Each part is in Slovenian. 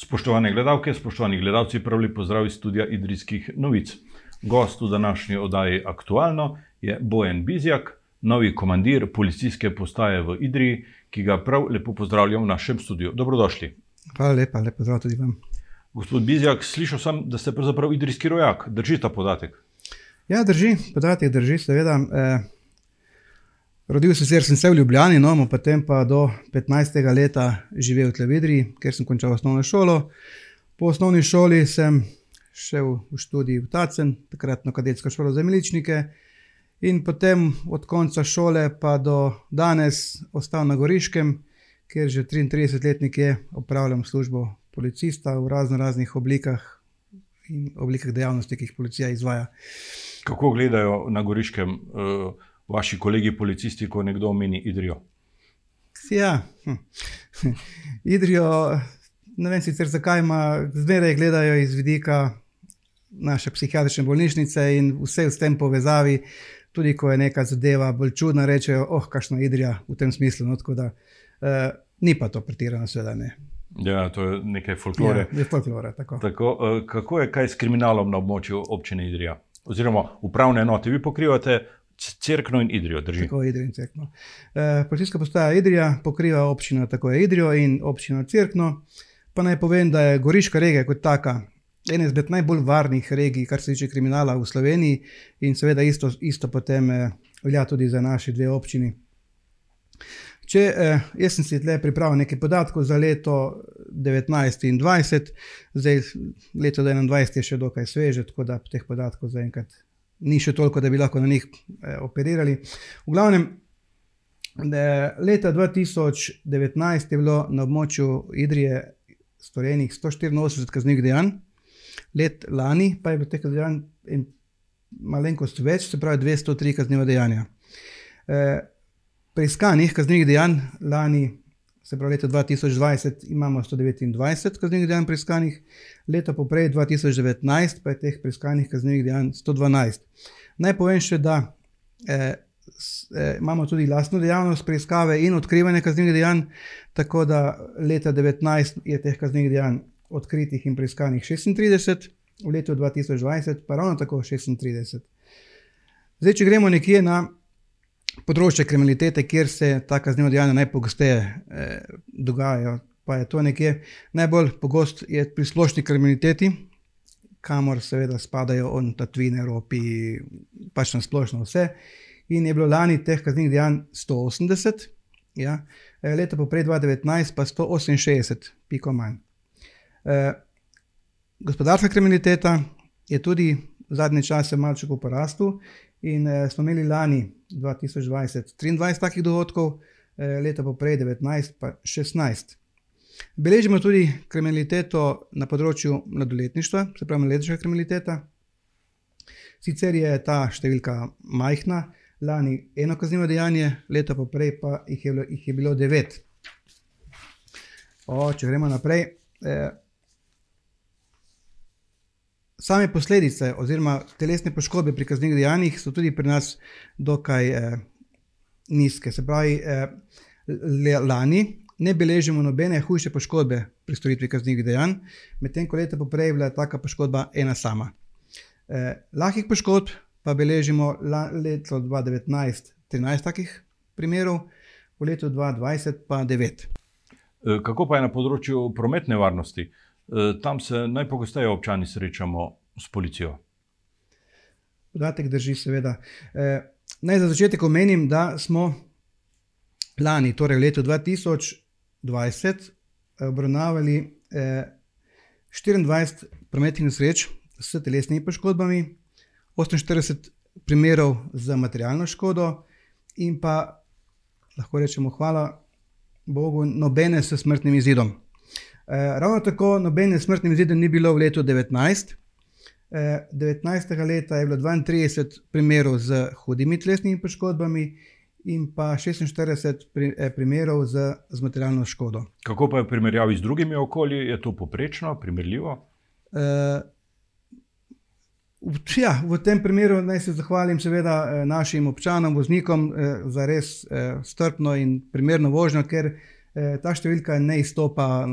Spoštovane gledalke, spoštovani gledalci, prav lepo pozdrav iz studia Idrijskih novic. Gost v današnji oddaji Aktualno je Bojan Bizjak, novi komandir policijske postaje v Idriji, ki ga prav lepo pozdravljam v našem studiu. Dobrodošli. Hvala lepa, lepo zdrav tudi vam. Gospod Bizjak, slišal sem, da ste pravzaprav idrijski rojak. Drži ta podatek? Ja, drži, podatek drži, seveda. Eh, rodil sem se, sem se v Ljubljani, no, potem pa do 15. leta živel v Tlevidri, kjer sem končal osnovno šolo. Po osnovni šoli sem šel v študij v Tacen, takratno kadetsko šolo za miličnike. In potem od konca šole pa do danes ostal na Goriškem, kjer že 33 let je opravljam službo policista v razno raznih oblikah in oblikah dejavnosti, ki jih policija izvaja. Kako gledajo na Goriškem uh, vaši kolegi policisti, ko nekdo omeni Idrijo? Ja, hm. Idrijo, ne vem sicer zakaj, ima zmeraj gledajo iz vidika naše psihiatrične bolnišnice in vse v tem povezavi. Tudi ko je neka zadeva bolj čudna, rečejo, oh, kakšno idrija v tem smislu. No, da, uh, ni pa to pretirano, seveda ne. Ja, to je nekaj folklore. Ja, je folklore tako. Tako, uh, kako je kaj s kriminalom na območju občine Idrija? Oziroma, upravne enote, vi pokrivate Cerkno in Idrijo, držite? Tako Idrijo in Cerkno. Uh, Policijska postaja Idrija pokriva občino, tako je Idrijo in občino Cerkno. Pa naj povem, da je Goriška regija kot taka ena izmed najbolj varnih regij, kar se tiče kriminala v Sloveniji, in seveda isto, isto potem eh, velja tudi za naše dve občini. Če eh, jaz sem si tle pripravil nekaj podatkov za leto 19 in 20, zdaj leto 21 je še dokaj sveže, tako da teh podatkov zaenkrat ni še toliko, da bi lahko na njih eh, operirali. V glavnem, leta 2019 je bilo na območju Idrije storjenih 184 kaznjivih dejanj let lani, pa je bilo teh dejanj malenkost več, se pravi 203 kazniva dejanja. E, Preiskanih kaznivih dejanj lani, se pravi leta 2020, imamo 129 kaznivih dejanj preiskanih, leta poprej 2019 pa je teh preiskanih kaznivih dejanj 112. Naj povem še, da eh, eh, imamo tudi lastno dejavnost preiskave in odkrivanja kaznivih dejanj, tako da leta 2019 je teh kaznivih dejanj odkritih in preiskanih 36, v letu 2020 pa ravno tako 36. Zdaj, če gremo nekje na področje kriminalitete, kjer se ta kazniva dejanja najpogosteje eh, dogajajo, pa je to nekje najbolj pogost pri splošni kriminaliteti, kamor seveda spadajo on tatvine, ropi, pač na splošno vse. In je bilo lani teh kaznivih dejanj 180, ja, eh, leta poprej 2019 pa 168, piko manj. Eh, gospodarska kriminaliteta je tudi zadnje čase malce v porastu in eh, smo imeli lani 2020 23 takih dogodkov, eh, leta poprej 19 pa 16. Beležimo tudi kriminaliteto na področju mladoletništva, se pravi mladoletniška kriminaliteta. Sicer je ta številka majhna, lani eno kaznivo dejanje, leta poprej pa jih je bilo, jih je bilo devet. O, če gremo naprej. Eh, same posledice, oziroma telesne poškodbe pri kaznivih dejanjih, so tudi pri nas dokaj eh, nizke. Se pravi, eh, lani ne beležimo nobene hujše poškodbe pri storitvi kaznivih dejanj, medtem ko leta poprej je bila taka poškodba ena sama. Eh, lahkih poškodb pa beležimo leto 2019, 13 takih primerov, v letu 2020 pa 9. Eh, kako pa je na področju prometne varnosti? Eh, tam se najpogosteje občani srečamo s policijo. Podatek drži, seveda. Eh, naj za začetek omenim, da smo lani, torej v letu 2020, obravnavali 24 prometnih nesreč s telesnimi poškodbami, 48 primerov za materialno škodo, in pa lahko rečemo, hvala Bogu, nobene s smrtnim izidom. Eh, ravno tako nobene smrtne izide ni bilo v letu 19. Eh, 19. leta je bilo 32 primerov z hudimi telesnimi poškodbami in pa 46 pri, eh, primerov z, z materialno škodo. Kako pa je v primerjavi z drugimi okolji, je to poprečno, primerljivo? Eh, Ja, v tem primeru naj se zahvalim seveda eh, našim občanom, voznikom eh, za res strpno in primerno vožnjo, ker ta številka ne izstopa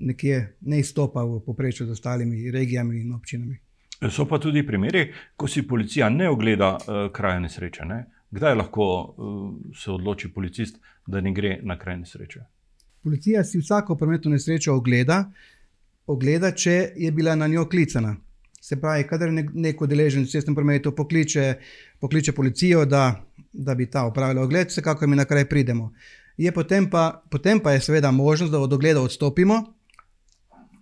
nekje ne izstopa v poprečju z ostalimi regijami in občinami. So pa tudi primeri, ko si policija ne ogleda uh, kraja nesreče. Ne? Kdaj lahko uh, se odloči policist, da ne gre na kraj nesreče? Policija si vsako prometno nesrečo ogleda, ogleda, če je bila na njo klicana. Se pravi, kadar neko deležen v cestnem prometu pokliče, pokliče policijo, da, da bi ta opravila ogled, vsekakor mi na kraj pridemo. Je potem, pa, potem pa je seveda možnost, da od ogleda odstopimo,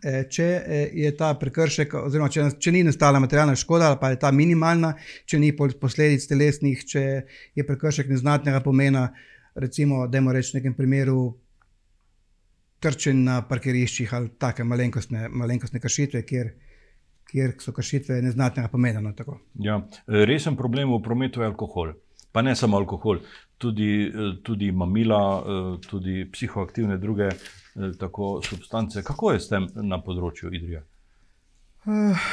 če eh, je ta prekršek, oziroma če, če ni nastala materialna škoda, ali pa je ta minimalna, če ni posledic telesnih, če je prekršek neznatnega pomena, recimo, da je reč v nekem primeru trčen na parkiriščih ali take malenkostne, malenkostne kršitve, kjer, kjer so kršitve neznatnega pomena. No, ja, resen problem v prometu je alkohol. Pa ne samo alkohol, tudi, tudi mamila, tudi psihoaktivne druge Eh, tako substance. Kako je s tem na področju Idrija? Uh,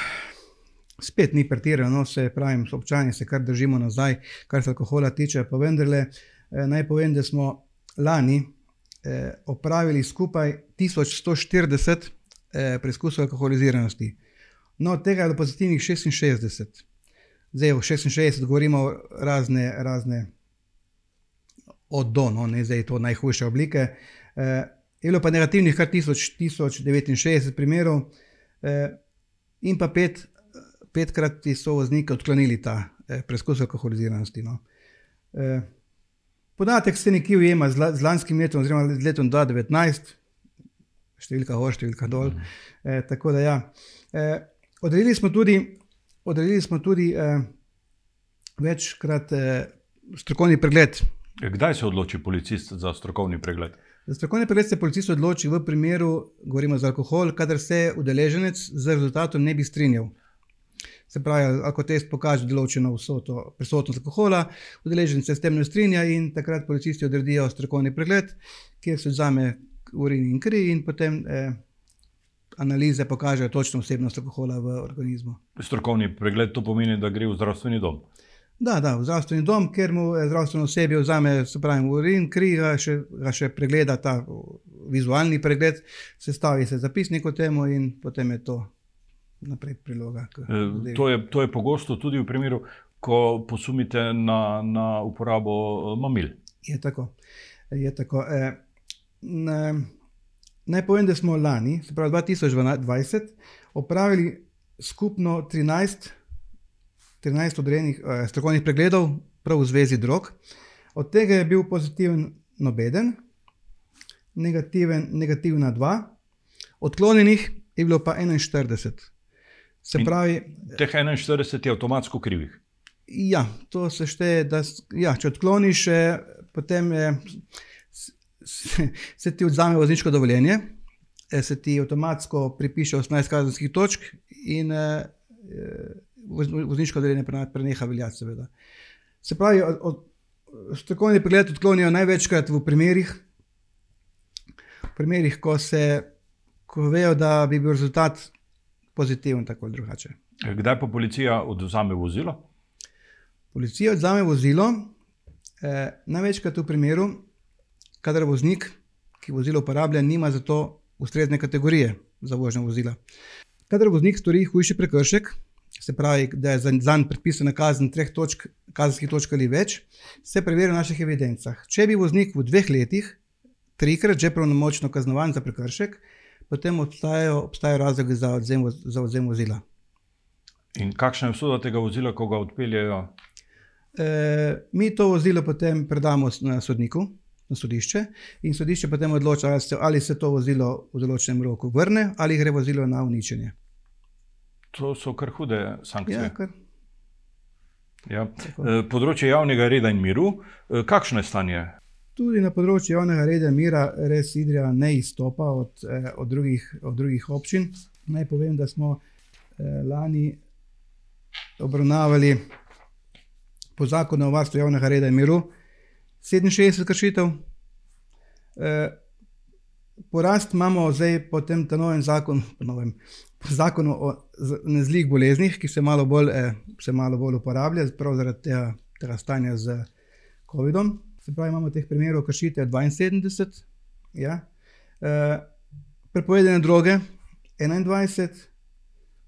spet ni pretirano, se pravi, občani se kar držimo nazaj, kar se alkohola tiče. Pa vendarle, eh, naj povem, da smo lani eh, opravili skupaj 1140 eh, preizkusov alkoholiziranosti. No, od tega je bilo pozitivnih 66. Zdaj, v 66 govorimo razne, razne oddono, ne zdaj to najhujše oblike. Eh, je bilo pa negativnih kar 1069 primerov, eh, in pa pet, petkrat so vozniki odklonili ta eh, preizkus alkoholiziranosti. No. Eh, podatek se nekje ujema z, z lanskim letom, oziroma z letom 2019, številka gor, številka dol. Eh, tako da ja. Eh, odredili smo tudi, odredili smo tudi eh, večkrat eh, strokovni pregled. Kdaj se odloči policist za strokovni pregled? Za strokovni pregled se policist odloči v primeru, govorimo za alkohol, kadar se udeleženec z rezultatom ne bi strinjal. Se pravi, ako test pokaže določeno vsoto prisotnost alkohola, udeleženec se s tem ne strinja in takrat policisti odredijo strokovni pregled, kjer se vzame urin in kri in potem eh, analize pokažejo točno vsebnost alkohola v organizmu. Strokovni pregled to pomeni, da gre v zdravstveni dom. Da, da, v zdravstveni dom, kjer mu zdravstveno osebje vzame, se pravi, urin, kri, ga še, ga še pregleda ta vizualni pregled, sestavi se zapisnik o tem in potem je to naprej priloga. E, to, je, to je pogosto tudi v primeru, ko posumite na, na uporabo e, mamil. Je tako. Je tako. E, ne, naj povem, da smo lani, se pravi 2020, opravili skupno 13. 13 odrejenih eh, strokovnih pregledov, prav v zvezi drog. Od tega je bil pozitiven nobeden, negativen, negativna dva, odklonjenih je bilo pa 41. Se pravi, teh 41 je avtomatsko krivih. Ja, to se šteje, da ja, če odkloniš, eh, potem je, se, ti odzame vozniško dovoljenje, eh, se ti avtomatsko pripiše 18 kazenskih točk in eh, vozniško deljenje preneha veljati, seveda. Se pravi, od, od, strokovni pregled odklonijo največkrat v primerih, v primerih ko, se, ko vejo, da bi bil rezultat pozitiven, tako ali drugače. Kdaj pa policija odzame vozilo? Policija odzame vozilo eh, največkrat v primeru, kadar voznik, ki vozilo uporablja, nima za to ustrezne kategorije za vožnjo vozila. Kadar voznik stori hujši prekršek, se pravi, da je za njega predpisana kazen treh točk, kazenskih točk ali več, se preverja v naših evidencah. Če bi voznik v dveh letih trikrat že pravnomočno kaznovan za prekršek, potem obstajajo, obstajajo razlogi za odzem, za odzem vozila. In kakšna je usoda tega vozila, ko ga odpeljejo? E, mi to vozilo potem predamo na sodniku. Na sodišče in sodišče potem odloča, ali se, ali se to vozilo v določenem roku vrne ali gre vozilo na uničenje. To so kar hude sankcije. Ja, kar. Ja. E, področje javnega reda in miru, e, kakšno je stanje? Tudi na področju javnega reda in mira res Idrija ne izstopa od, eh, od, drugih, od drugih občin. Naj povem, da smo lani obravnavali po zakonu o varstvu javnega reda in miru 67 kršitev. Eh, porast imamo zdaj po tem novem zakonu, po novem, zakonu o nezlih boleznih, ki se malo bolj, eh, se malo bolj uporablja, prav zaradi tega, tega stanja z COVID-om. Se pravi, imamo teh primerov kršitev 72. Ja. Eh, prepovedane droge 21,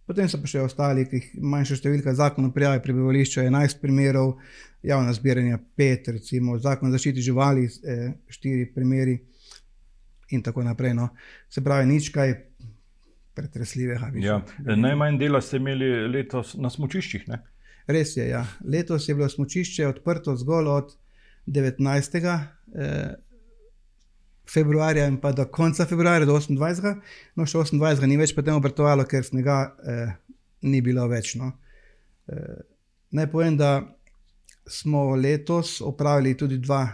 potem so pa še ostali, ki jih manjša številka, zakon o prijavi prebivališča 11 primerov, javna zbiranja 5, recimo zakon o zaščiti živali 4 eh, primeri in tako naprej. No. Se pravi, nič kaj pretresljivega. Ja. Najmanj dela ste imeli letos na smočiščih. Ne? Res je, ja. letos je bilo smočišče odprto zgolj od 19. Eh, februarja in pa do konca februarja, do 28. No, še 28. ni več potem obratovalo, ker snega eh, ni bilo več. No. Eh, naj povem, da smo letos opravili tudi dva,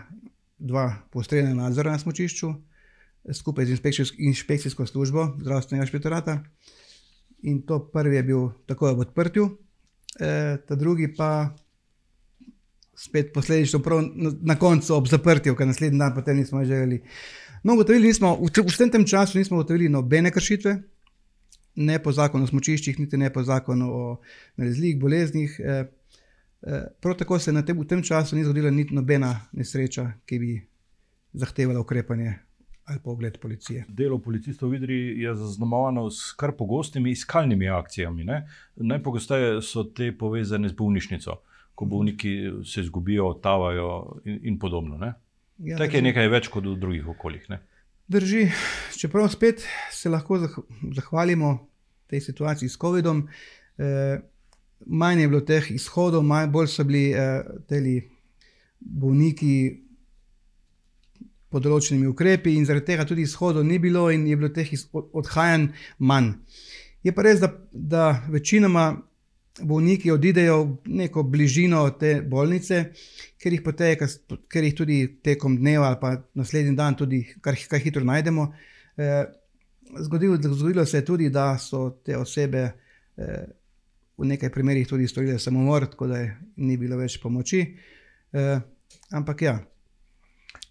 dva postredna nadzora na smočišču, skupaj z inšpekcijsko, inšpekcijsko službo zdravstvenega inšpektorata. In to prvi je bil takoj ob odprtju, eh, ta drugi pa spet posledično, na, na koncu ob zaprtju, ker naslednji dan potem nismo želeli. No, nismo, v, v vsem tem času nismo ugotovili nobene kršitve, ne po zakonu o smočiščih, niti po zakonu o nalezljivih boleznih. Eh, eh, prav tako se tem, v tem času ni zgodila niti nobena nesreča, ki bi zahtevala ukrepanje. Ali pogled policije. Delo policistov v Idri je zaznamovano s kar pogostimi iskalnimi akcijami. Ne? Najpogosteje so te povezane z bolnišnico ko bolniki se izgubijo, odtavajo in, in podobno. Ja, Tako je nekaj več kot v drugih okoljih. Ne? Drži, čeprav spet se lahko zahvalimo tej situaciji s COVID-om. Eh, manj je bilo teh izhodov, manj, bolj so bili eh, teli bolniki pod določenimi ukrepi, in zaradi tega tudi izhodov ni bilo, in je bilo teh odhajanj manj. Je pa res, da, da večinoma bolniki odidejo v neko bližino te bolnice, ker jih, poteka, ker jih tudi tekom dneva ali pa naslednji dan tudi kar, kar hitro najdemo. Eh, zgodilo, zgodilo se je tudi, da so te osebe eh, v nekaj primerjih tudi storile samomor, tako da ni bilo več pomoči. Eh, ampak ja,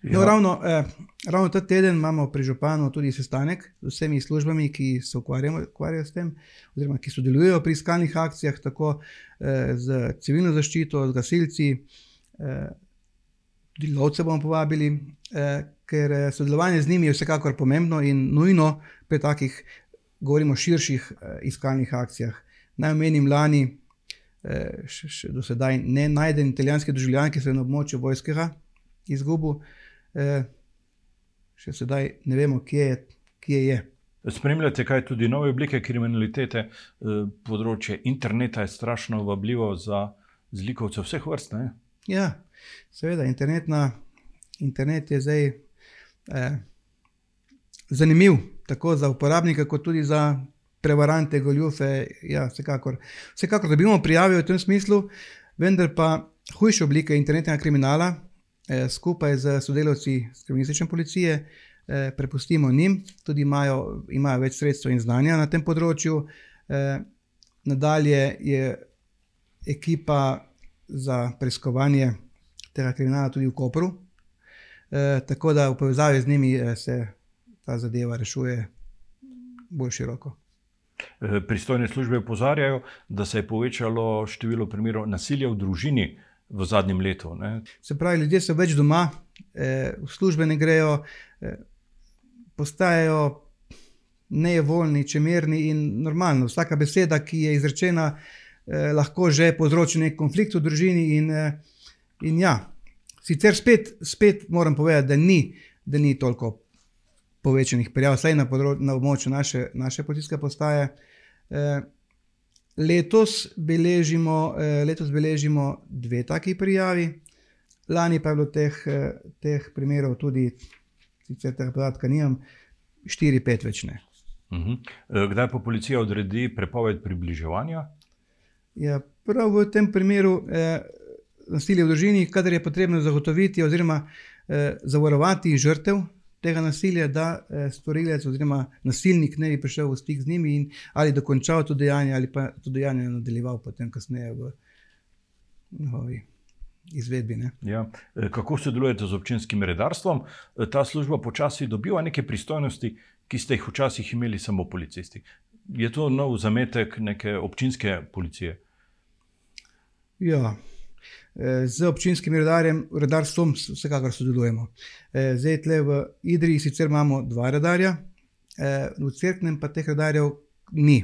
No, ja. ravno, eh, ravno ta teden imamo pri županu tudi sestanek z vsemi službami, ki se ukvarjajo s tem, oziroma ki sodelujejo pri iskalnih akcijah, tako eh, z civilno zaščito, z gasilci. Eh, tudi lovce bomo povabili, eh, ker eh, sodelovanje z njimi je vsekakor pomembno in nujno pri takih, govorimo, širših eh, iskalnih akcijah. Naj omenim lani. Eh, še, še do sedaj ne najden italijanski državljan, ki se je na območju vojskega izgubil, eh, še sedaj ne vemo, kje je. Kje je. Spremljate, kaj tudi nove oblike kriminalitete, eh, področje interneta je strašno vabljivo za zlikovce vseh vrst. Ne? Ja, seveda, internet je zdaj eh, zanimiv, tako za uporabnike, kot tudi za prevarante, goljufe. Ja, vsekakor. vsekakor, da bi bomo prijavili v tem smislu, vendar pa hujše oblike internetnega kriminala, Eh, skupaj z sodelavci kriminalistične policije eh, prepustimo njim, tudi imajo, imajo več sredstev in znanja na tem področju. Eh, nadalje je ekipa za preiskovanje tega kriminala tudi v Kopru, tako da v povezavi z njimi se ta zadeva rešuje bolj široko. Pristojne službe opozarjajo, da se je povečalo število primerov nasilja v družini v zadnjem letu. Ne? Se pravi, ljudje so več doma, eh, v službe ne grejo, eh, postajajo nejevoljni, čemerni in normalno. Vsaka beseda, ki je izrečena, eh, lahko že povzroči nek konflikt v družini. In, eh, in ja, sicer spet, spet moram povedati, da ni, da ni toliko povečanih prijav, vsaj na, na območju naše, naše policijske postaje. Eh, Letos beležimo, eh, letos beležimo dve taki prijavi, lani pa je bilo teh, eh, teh primerov tudi, sicer tega podatka nimam, štiri, pet več ne. Mhm. Eh, kdaj pa policija odredi prepoved približevanja? Ja, prav v tem primeru eh, nasilja v družini, kadar je potrebno zagotoviti oziroma eh, zavarovati žrtev, tega nasilja, da eh, storilec oziroma nasilnik ne bi prišel v stik z njimi in ali dokončal to dejanje, ali pa to dejanje nadaljeval potem kasneje v njihovi. Izvedbi, ja. Eh, kako sodelujete z občinskim redarstvom? Eh, ta služba počasi dobiva neke pristojnosti, ki ste jih včasih imeli samo policisti. Je to nov zametek neke občinske policije? Ja, z občinskim redarjem, redarstvom, vsekakor sodelujemo. Eh, zdaj, tle v Idriji sicer imamo dva redarja, v crknem pa teh redarjev ni.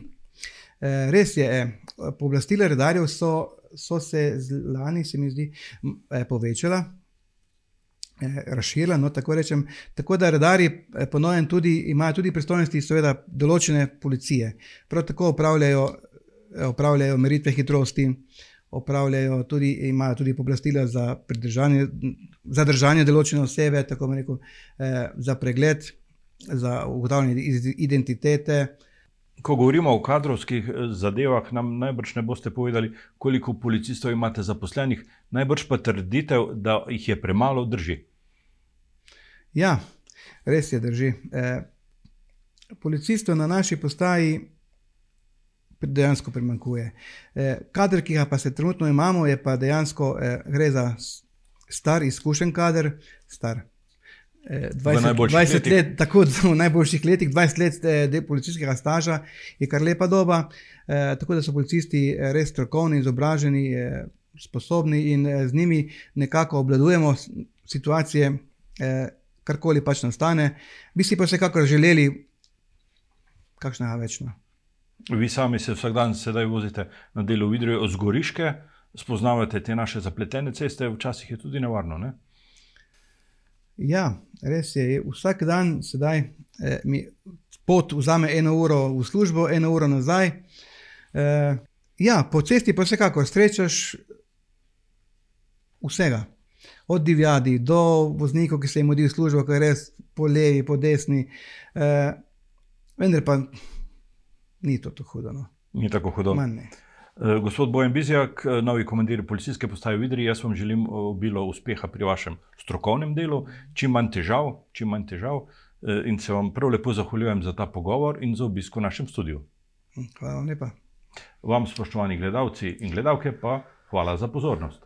Eh, res je, eh, pooblastila redarjev so, so se z lani, se mi zdi, eh, povečala. eh, Razširila, no, tako rečem. Tako da redari ponovno tudi imajo tudi pristojnosti, seveda, določene policije. Prav tako upravljajo, upravljajo meritve hitrosti, upravljajo tudi, imajo tudi pooblastila za pridržanje, zadržanje določene osebe, tako rekel, eh, za pregled, za ugotavljanje identitete. Ko govorimo o kadrovskih eh, zadevah, nam najbrž ne boste povedali, koliko policistov imate zaposlenih, najbrž pa trditev, da jih je premalo, drži. Ja, res je, drži. Eh, policistov na naši postaji dejansko primankuje. Eh, kader, ki ga pa se trenutno imamo, je pa dejansko eh, gre za star, izkušen kader, star. eh, 20, najboljših 20 letih. let, tako v najboljših letih, 20 let de- policijskega staža je kar lepa doba. Eh, tako da so policisti res strokovni, izobraženi, eh, sposobni in eh, z njimi nekako obvladujemo s- situacije, eh, karkoli pač nastane. Bi si pa vsekakor želeli kakšnega večna. Vi sami se vsak dan sedaj vozite na delo v Idrijo od Zgoriške, spoznavate te naše zapletene ceste, včasih je tudi nevarno. Ne? Ja, res je. Vsak dan sedaj eh, mi pot vzame eno uro v službo, eno uro nazaj. Eh, ja, po cesti pa vsekakor srečaš vsega. Od divjadi do voznikov, ki se jim mudi v službo, ki je res po levi, po desni. Eh, vendar pa ni to tako hudo. No. Ni tako hudo. Manj ne. Eh, Gospod Bojan Bizjak, eh, novi komandir policijske postaje v Idriji, jaz vam želim obilo uspeha pri vašem strokovnem delu, čim manj težav, čim manj težav in se vam prav lepo zahvaljujem za ta pogovor in za obisko v našem studiu. Hvala vam lepa. Vam, spoštovani gledalci in gledalke, pa hvala za pozornost.